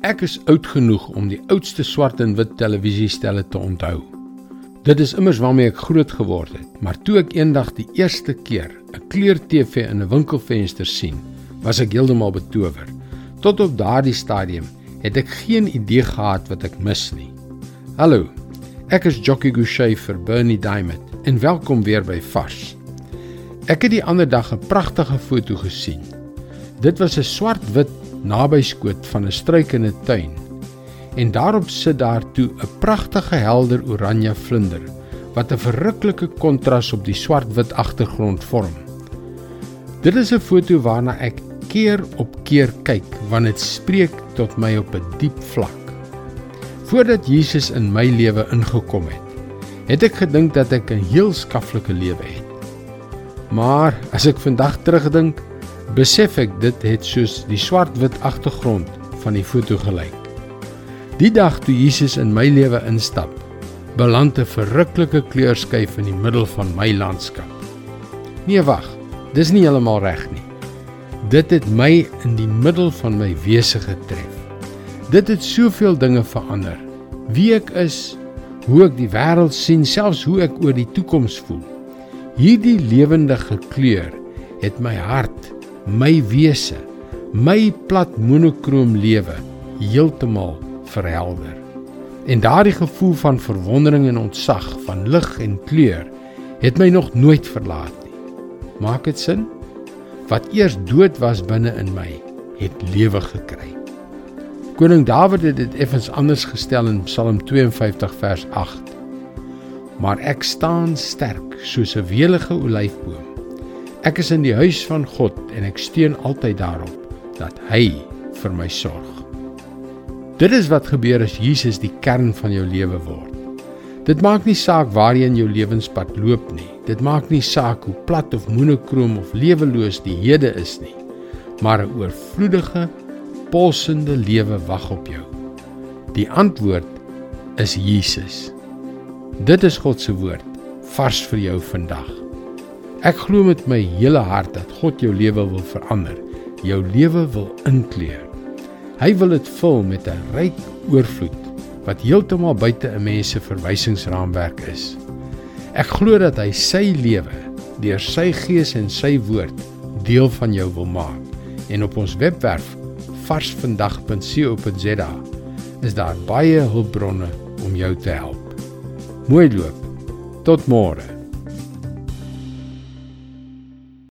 Ek is oud genoeg om die oudste swart en wit televisiestelle te onthou. Dit is immers waarmee ek groot geword het, maar toe ek eendag die eerste keer 'n kleur-TV in 'n winkelfenster sien, was ek heeltemal betower. Tot op daardie stadium het ek geen idee gehad wat ek mis nie. Hallo. Ek is Jockey Gouchee vir Bernie Diamond en welkom weer by Vars. Ek het die ander dag 'n pragtige foto gesien. Dit was 'n swart-wit nabyskoot van 'n struik in 'n tuin. En daarop sit daar toe 'n pragtige helder oranje vlinder wat 'n verruklike kontras op die swart-wit agtergrond vorm. Dit is 'n foto waarna ek keer op keer kyk want dit spreek tot my op 'n diep vlak. Voordat Jesus in my lewe ingekom het, het ek gedink dat ek 'n heel skaflike lewe het. Maar as ek vandag terugdink, besef ek dit het soos die swart-wit agtergrond van die foto gelyk. Die dag toe Jesus in my lewe instap, beland 'n verruklike kleurskyf in die middel van my landskap. Nee wag, dis nie heeltemal reg nie. Dit het my in die middel van my wese getref. Dit het soveel dinge verander. Wie ek is, hoe ek die wêreld sien, selfs hoe ek oor die toekoms voel. Hierdie lewendige kleur het my hart my wese, my plat monokroom lewe heeltemal verhelder. En daardie gevoel van verwondering en ontzag van lig en kleur het my nog nooit verlaat nie. Maak dit sin? Wat eers dood was binne in my, het lewe gekry. Koning Dawid het dit effens anders gestel in Psalm 52 vers 8. Maar ek staan sterk soos 'n welige olyfboom Ek is in die huis van God en ek steun altyd daarop dat hy vir my sorg. Dit is wat gebeur as Jesus die kern van jou lewe word. Dit maak nie saak waarheen jou lewenspad loop nie. Dit maak nie saak hoe plat of monokroom of leweloos die hede is nie. Maar 'n oorvloedige, pulsende lewe wag op jou. Die antwoord is Jesus. Dit is God se woord vars vir jou vandag. Ek glo met my hele hart dat God jou lewe wil verander, jou lewe wil inkleer. Hy wil dit vul met 'n ryk oorvloed wat heeltemal buite 'n mens se verwysingsraamwerk is. Ek glo dat hy sy lewe deur sy gees en sy woord deel van jou wil maak. En op ons webwerf varsvandag.co.za is daar baie hulpbronne om jou te help. Mooi loop. Tot môre.